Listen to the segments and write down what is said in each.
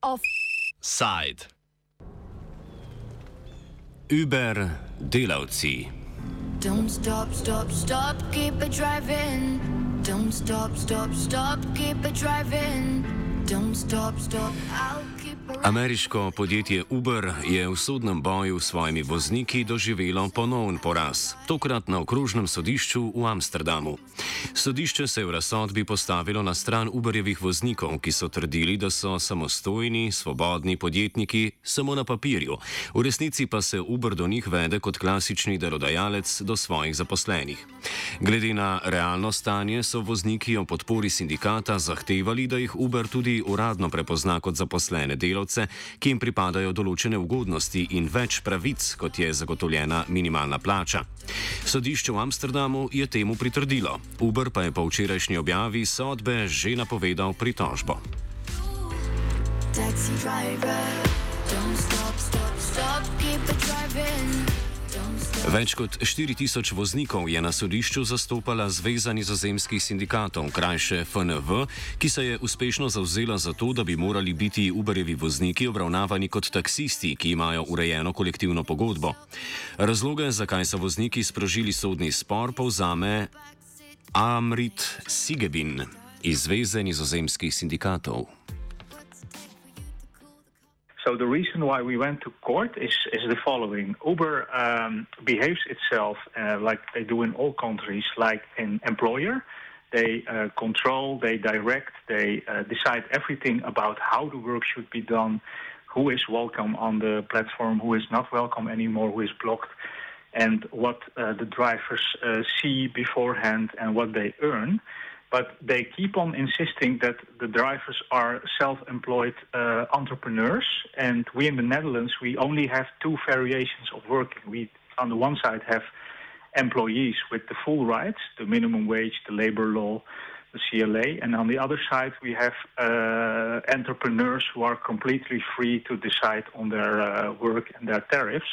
Offside. Uber delavci. Don't stop, stop, stop, keep it driving. Don't stop, stop, stop, keep it driving. Don't stop, stop, it Ameriško podjetje Uber je v sodnem boju s svojimi vozniki doživelo ponovn poraz, tokrat na okrožnem sodišču v Amsterdamu. Sodišče se je v razsodbi postavilo na stran Uberjevih voznikov, ki so trdili, da so samostojni, svobodni podjetniki samo na papirju, v resnici pa se Uber do njih vede kot klasični delodajalec do svojih zaposlenih. Glede na realno stanje so vozniki o podpori sindikata zahtevali, da jih Uber tudi uradno prepozna kot zaposlene delavce, ki jim pripadajo določene ugodnosti in več pravic, kot je zagotovljena minimalna plača. Sodišče v Amsterdamu je temu pritrdilo. Uber pa je po včerajšnji objavi sodbe že napovedal pritožbo. taxi driver. Don't stop, Več kot 4000 voznikov je na sodišču zastopala Zveza nizozemskih sindikatov, krajše FNV, ki se je uspešno zauzela za to, da bi morali biti Uberjevi vozniki obravnavani kot taksisti, ki imajo urejeno kolektivno pogodbo. Razloge, zakaj so vozniki sprožili sodni spor, povzame Amrit Sigebin iz Zveze nizozemskih sindikatov. So the reason why we went to court is, is the following: Uber um, behaves itself uh, like they do in all countries, like an employer. They uh, control, they direct, they uh, decide everything about how the work should be done, who is welcome on the platform, who is not welcome anymore, who is blocked, and what uh, the drivers uh, see beforehand and what they earn but they keep on insisting that the drivers are self-employed uh, entrepreneurs, and we in the Netherlands we only have two variations of working. We on the one side have employees with the full rights, the minimum wage, the labor law, the CLA, and on the other side we have uh, entrepreneurs who are completely free to decide on their uh, work and their tariffs.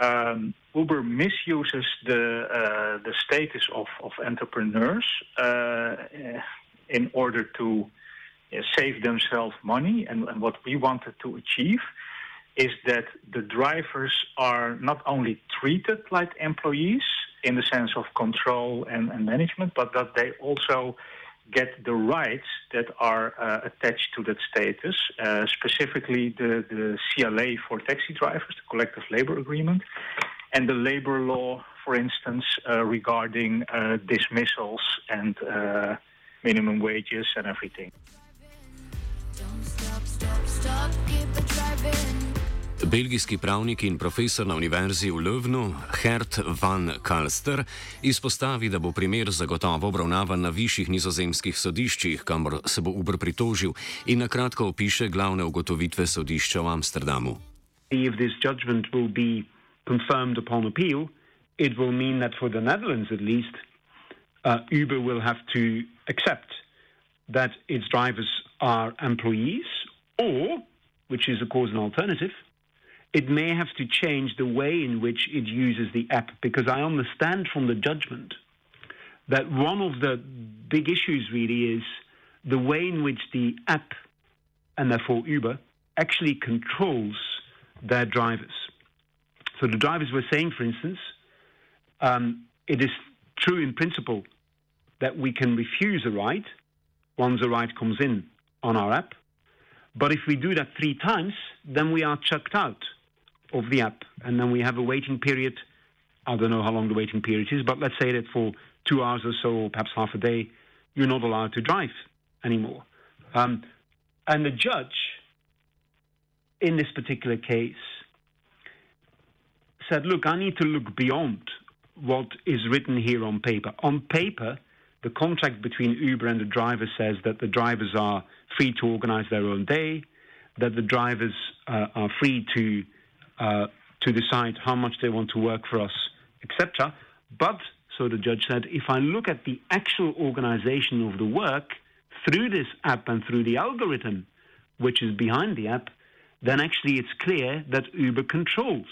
Um, Uber misuses the the status of of entrepreneurs uh, in order to uh, save themselves money. And, and what we wanted to achieve is that the drivers are not only treated like employees in the sense of control and, and management, but that they also get the rights that are uh, attached to that status, uh, specifically the, the CLA for taxi drivers, the collective labor agreement, and the labor law, for instance, uh, regarding uh, dismissals and uh, minimum wages and everything. Don't stop, stop, stop, keep driving. Belgijski pravnik in profesor na univerzi v Lövnu, Hert van Kalster, izpostavi, da bo primer zagotovo obravnavan na višjih nizozemskih sodiščih, kamor se bo Uber pritožil, in na kratko opiše glavne ugotovitve sodišča v Amsterdamu. if this judgment will be confirmed upon appeal, it will mean that for the Netherlands at least, uh, Uber will have to accept that its drivers are employees, or, which is of course an alternative, it may have to change the way in which it uses the app because I understand from the judgment that one of the big issues really is the way in which the app and therefore Uber actually controls their drivers. So the drivers were saying, for instance, um, it is true in principle that we can refuse a ride once a ride comes in on our app. But if we do that three times, then we are chucked out of the app. And then we have a waiting period. I don't know how long the waiting period is, but let's say that for two hours or so, or perhaps half a day, you're not allowed to drive anymore. Um, and the judge, in this particular case, said, Look, I need to look beyond what is written here on paper. On paper, the contract between Uber and the driver says that the drivers are free to organize their own day, that the drivers uh, are free to Uh, to decide how much they want to work for us, etc. But so the judge said, if I look at the actual organization of the work through this app and through the algorithm which is behind the app, then actually it's clear that Uber controls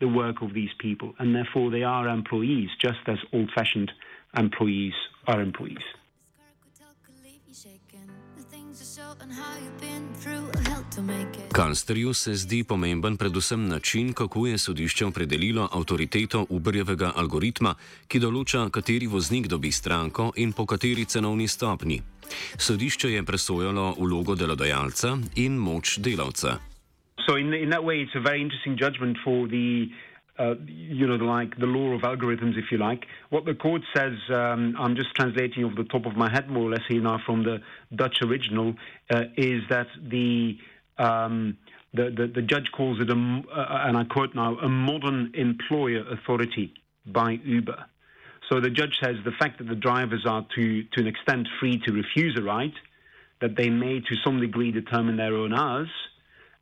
the work of these people, and therefore they are employees, just as old fashioned employees are employees. Kalsterju se zdi pomemben predvsem način, kako je sodišče opredelilo avtoriteto Uberjevega algoritma, ki določa, kateri voznik dobi stranko in po kateri cenovni stopni. Sodišče je presojalo vlogo delodajalca in moč delavca. So in, in that way, it's a very interesting judgment for the uh, you know, like the law of algorithms, if you like. What the court says, um, I'm just translating off the top of my head, more or less here now from the Dutch original, uh, is that the, um, the, the, the judge calls it, a, uh, and I quote now, a modern employer authority by Uber. So the judge says the fact that the drivers are to, to an extent free to refuse a ride, that they may to some degree determine their own hours,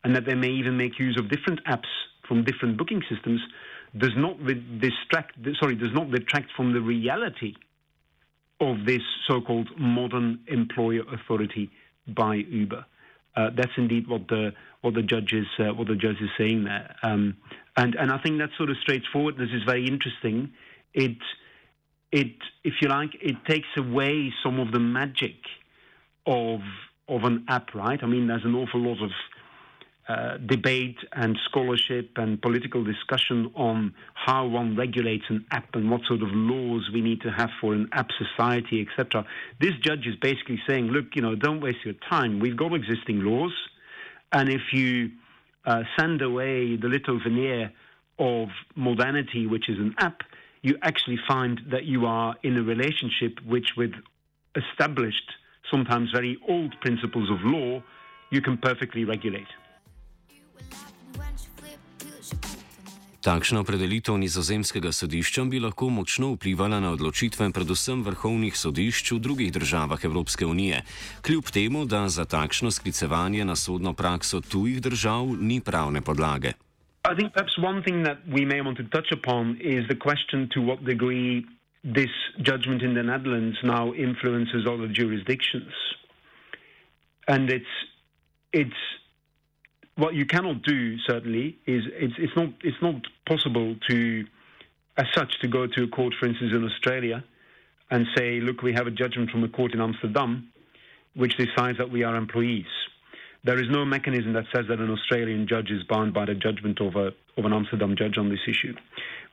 and that they may even make use of different apps from different booking systems does not distract, sorry, does not detract from the reality of this so-called modern employer authority by Uber. Uh, that's indeed what the what the judge is uh, what the judge is saying there, um, and and I think that sort of straightforwardness is very interesting. It it if you like it takes away some of the magic of of an app, right? I mean, there's an awful lot of uh, debate and scholarship and political discussion on how one regulates an app and what sort of laws we need to have for an app society, etc. This judge is basically saying, look, you know, don't waste your time. We've got existing laws, and if you uh, send away the little veneer of modernity, which is an app, you actually find that you are in a relationship which, with established, sometimes very old principles of law, you can perfectly regulate. Takšna opredelitev nizozemskega sodišča bi lahko močno vplivala na odločitve predvsem vrhovnih sodišč v drugih državah Evropske unije, kljub temu, da za takšno sklicevanje na sodno prakso tujih držav ni pravne podlage. I think perhaps one thing that we may want to touch upon is the question to what degree this judgment in the Netherlands now influences other jurisdictions. And it's, it's what you cannot do certainly is it's, it's not it's not possible to as such to go to a court, for instance, in Australia, and say, look, we have a judgment from a court in Amsterdam, which decides that we are employees. There is no mechanism that says that an Australian judge is bound by the judgment of, a, of an Amsterdam judge on this issue.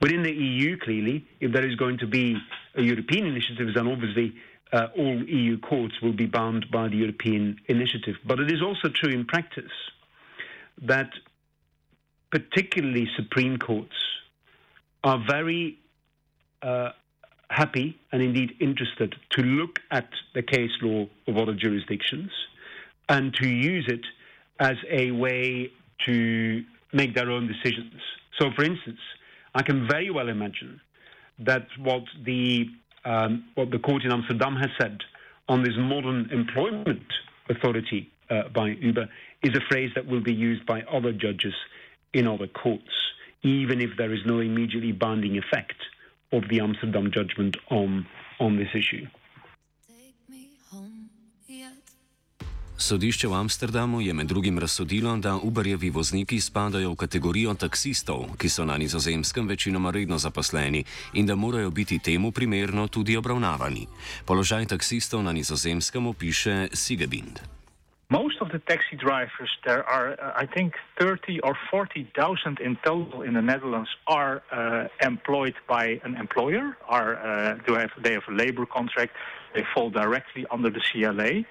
Within the EU, clearly, if there is going to be a European initiative, then obviously uh, all EU courts will be bound by the European initiative. But it is also true in practice that particularly Supreme Courts are very uh, happy and indeed interested to look at the case law of other jurisdictions and to use it as a way to make their own decisions. So, for instance, I can very well imagine that what the um, what the court in Amsterdam has said on this modern employment authority uh, by Uber is a phrase that will be used by other judges in other courts, even if there is no immediately binding effect of the Amsterdam judgment on, on this issue. Sodišče v Amsterdamu je med drugim razsodilo, da Uberjevi vozniki spadajo v kategorijo taksistov, ki so na nizozemskem večinoma redno zaposleni in da morajo biti temu primerno tudi obravnavani. Položaj taksistov na nizozemskem opiše Sigebind. Most of the taxi drivers, there are, uh, I think, 30 or 40,000 in total in the Netherlands, are uh, employed by an employer. Are uh, do have they have a labor contract? They fall directly under the CLA,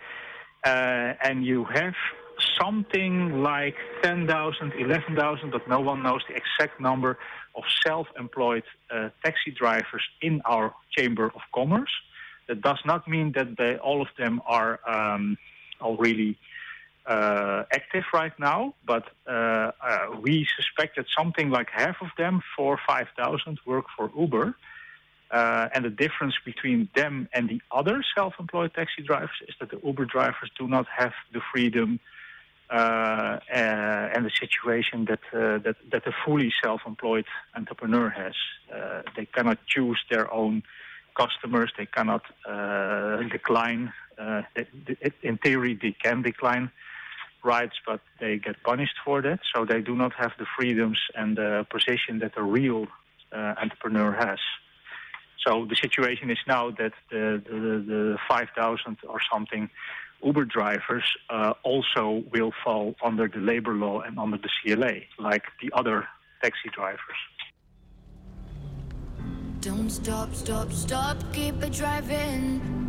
uh, and you have something like 10,000, 11,000, but no one knows the exact number of self-employed uh, taxi drivers in our Chamber of Commerce. That does not mean that they, all of them are. Um, are really uh, active right now, but uh, uh, we suspect that something like half of them, four, or five thousand, work for Uber. Uh, and the difference between them and the other self-employed taxi drivers is that the Uber drivers do not have the freedom uh, uh, and the situation that, that that a fully self-employed entrepreneur has. they cannot choose their own customers. They cannot decline uh, in theory, they can decline rights, but they get punished for that. So they do not have the freedoms and the position that a real uh, entrepreneur has. So the situation is now that the, the, the 5,000 or something Uber drivers uh, also will fall under the labor law and under the CLA, like the other taxi drivers. Don't stop, stop, stop, keep it driving.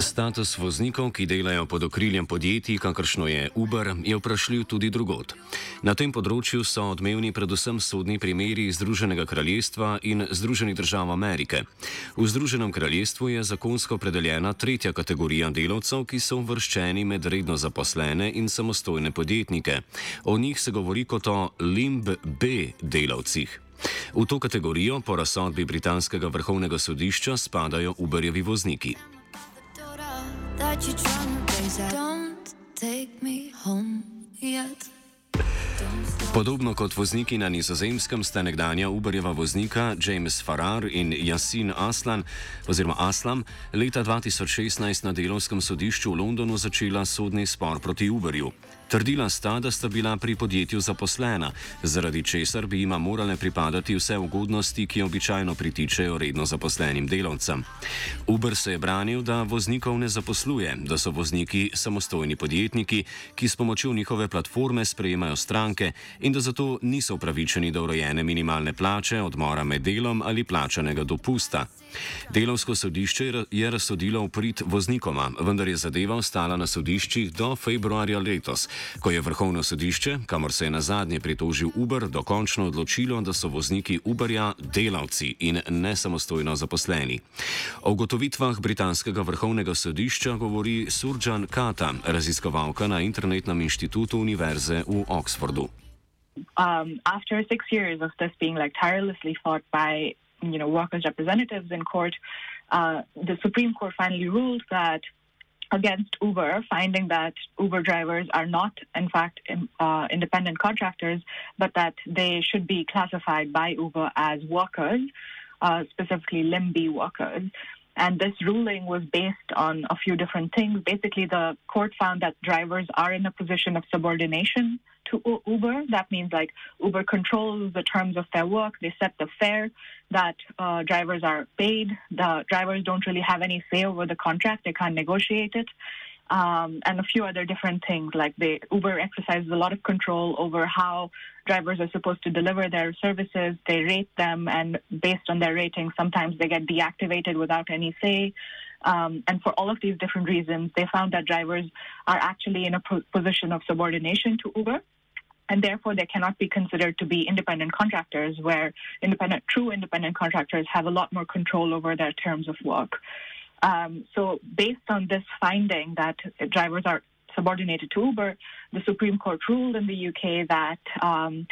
Status voznikov, ki delajo pod okriljem podjetij, kakršno je Uber, je vprašljiv tudi drugot. Na tem področju so odmevni predvsem sodni primeri Združenega kraljestva in Združenih držav Amerike. V Združenem kraljestvu je zakonsko predeljena tretja kategorija delavcev, ki so uvrščeni med redno zaposlene in samostojne podjetnike. O njih se govori kot o limb B delavcih. V to kategorijo po razsodbi britanskega vrhovnega sodišča spadajo Uberjevi vozniki. Podobno kot vozniki na nizozemskem sta nekdanja Uberjeva voznika James Farrar in Yasin Aslan, oziroma Aslam, leta 2016 na delovskem sodišču v Londonu začela sodni spor proti Uberju. Trdila sta, da sta bila pri podjetju zaposlena, zaradi česar bi jima morale pripadati vse ugodnosti, ki običajno pritičejo redno zaposlenim delavcem. Uber se je branil, da voznikov ne zaposluje, da so vozniki samostojni podjetniki, ki s pomočjo njihove platforme sprejemajo stranke in da zato niso upravičeni do urejene minimalne plače, odmora med delom ali plačanega dopusta. Delovsko sodišče je razsodilo v prid voznikoma, vendar je zadeva ostala na sodiščih do februarja letos, ko je vrhovno sodišče, kamor se je na zadnje pritožil Uber, dokončno odločilo, da so vozniki Uberja delavci in ne samostojno zaposleni. O ugotovitvah britanskega vrhovnega sodišča govori Surjan Kata, raziskovalka na Internetnem inštitutu Univerze v Oxfordu. um, after six years of this being like tirelessly fought by you know workers' representatives in court, uh, the Supreme Court finally ruled that against Uber, finding that Uber drivers are not in fact in, uh, independent contractors, but that they should be classified by Uber as workers, uh, specifically limb B workers. And this ruling was based on a few different things. Basically, the court found that drivers are in a position of subordination to U- Uber. That means like Uber controls the terms of their work. They set the fare that uh, drivers are paid. The drivers don't really have any say over the contract. They can't negotiate it. Um, and a few other different things like they Uber exercises a lot of control over how drivers are supposed to deliver their services. They rate them, and based on their rating, sometimes they get deactivated without any say. Um, and for all of these different reasons, they found that drivers are actually in a po- position of subordination to Uber. And therefore, they cannot be considered to be independent contractors, where independent, true independent contractors have a lot more control over their terms of work. Um, so, based on this finding that drivers are subordinated to Uber, the Supreme Court ruled in the UK that um,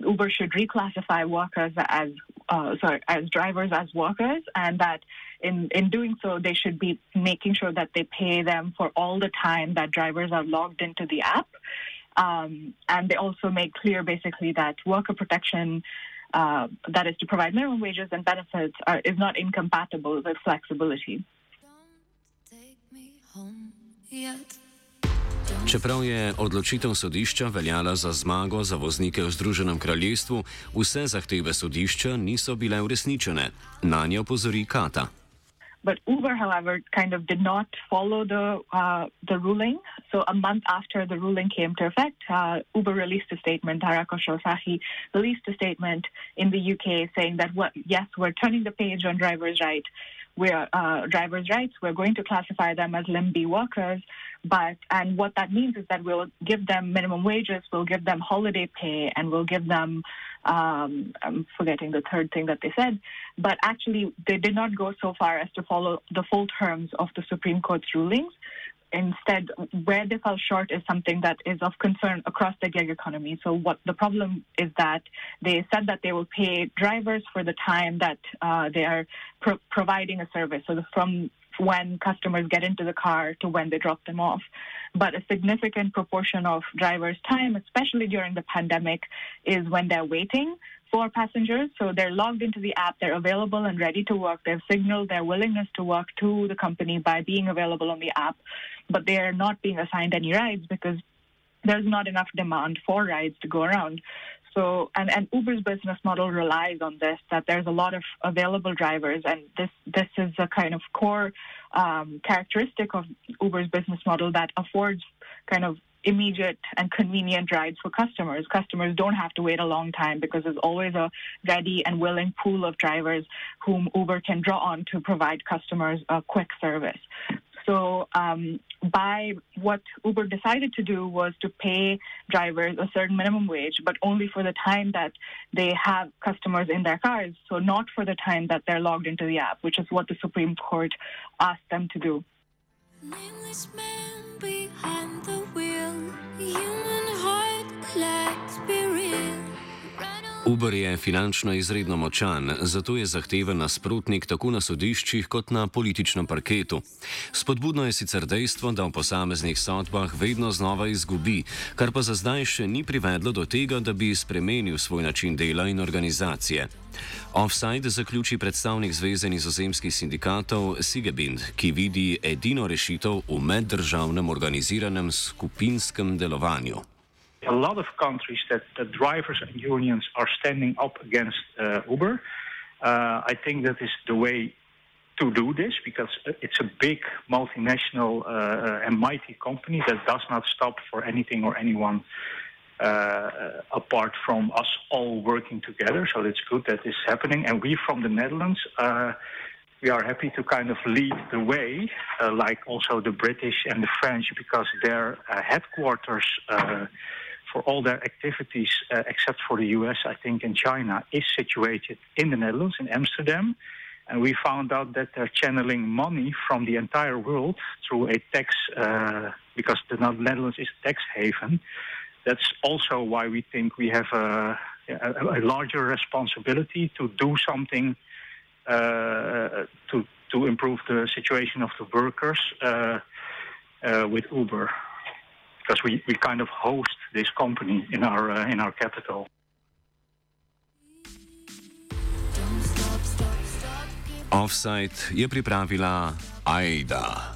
Uber should reclassify workers as uh, sorry as drivers as workers, and that in in doing so they should be making sure that they pay them for all the time that drivers are logged into the app. Um, and they also make clear basically that worker protection. Uh, that is to provide minimum wages and benefits are, is not incompatible with flexibility. Čeprav je odločitev sodišča veljala za zmago za voznike v Združenem kraljestvu, vse zahteve sodišča niso bile uresničene. Na njo opozori Kata. But Uber, however, kind of did not follow the uh, the ruling. So a month after the ruling came to effect, uh, Uber released a statement. Harako Shosahi released a statement in the UK saying that what, yes, we're turning the page on drivers' right. We're uh, drivers' rights. We're going to classify them as limb B workers, but and what that means is that we'll give them minimum wages, we'll give them holiday pay, and we'll give them um, I'm forgetting the third thing that they said, but actually they did not go so far as to follow the full terms of the Supreme Court's rulings. Instead, where they fell short is something that is of concern across the gig economy. So, what the problem is that they said that they will pay drivers for the time that uh, they are pro- providing a service. So, the, from when customers get into the car to when they drop them off. But a significant proportion of drivers' time, especially during the pandemic, is when they're waiting for passengers. So they're logged into the app, they're available and ready to work. They've signaled their willingness to work to the company by being available on the app, but they are not being assigned any rides because there's not enough demand for rides to go around. So, and, and Uber's business model relies on this, that there's a lot of available drivers, and this, this is a kind of core um, characteristic of Uber's business model that affords kind of immediate and convenient rides for customers. Customers don't have to wait a long time because there's always a ready and willing pool of drivers whom Uber can draw on to provide customers a quick service. So, um, by what Uber decided to do was to pay drivers a certain minimum wage, but only for the time that they have customers in their cars. So, not for the time that they're logged into the app, which is what the Supreme Court asked them to do. Nameless man behind the wheel, human heart. Uber je finančno izredno močan, zato je zahteven nasprotnik tako na sodiščih kot na političnem parketu. Spodbudno je sicer dejstvo, da v posameznih sodbah vedno znova izgubi, kar pa za zdaj še ni privedlo do tega, da bi spremenil svoj način dela in organizacije. Offside zaključi predstavnik Zveze nizozemskih sindikatov Sigebind, ki vidi edino rešitev v meddržavnem organiziranem skupinskem delovanju. A lot of countries that, that drivers and unions are standing up against uh, Uber. Uh, I think that is the way to do this because it's a big multinational uh, and mighty company that does not stop for anything or anyone uh, apart from us all working together. So it's good that this is happening. And we from the Netherlands, uh, we are happy to kind of lead the way, uh, like also the British and the French, because their headquarters for all their activities, uh, except for the US, I think, in China, is situated in the Netherlands, in Amsterdam. And we found out that they're channeling money from the entire world through a tax, uh, because the Netherlands is a tax haven. That's also why we think we have a, a, a larger responsibility to do something uh, to to improve the situation of the workers uh, uh, with Uber because we, we kind of host this company in our uh, in our capital. Offside je pripravila Aida.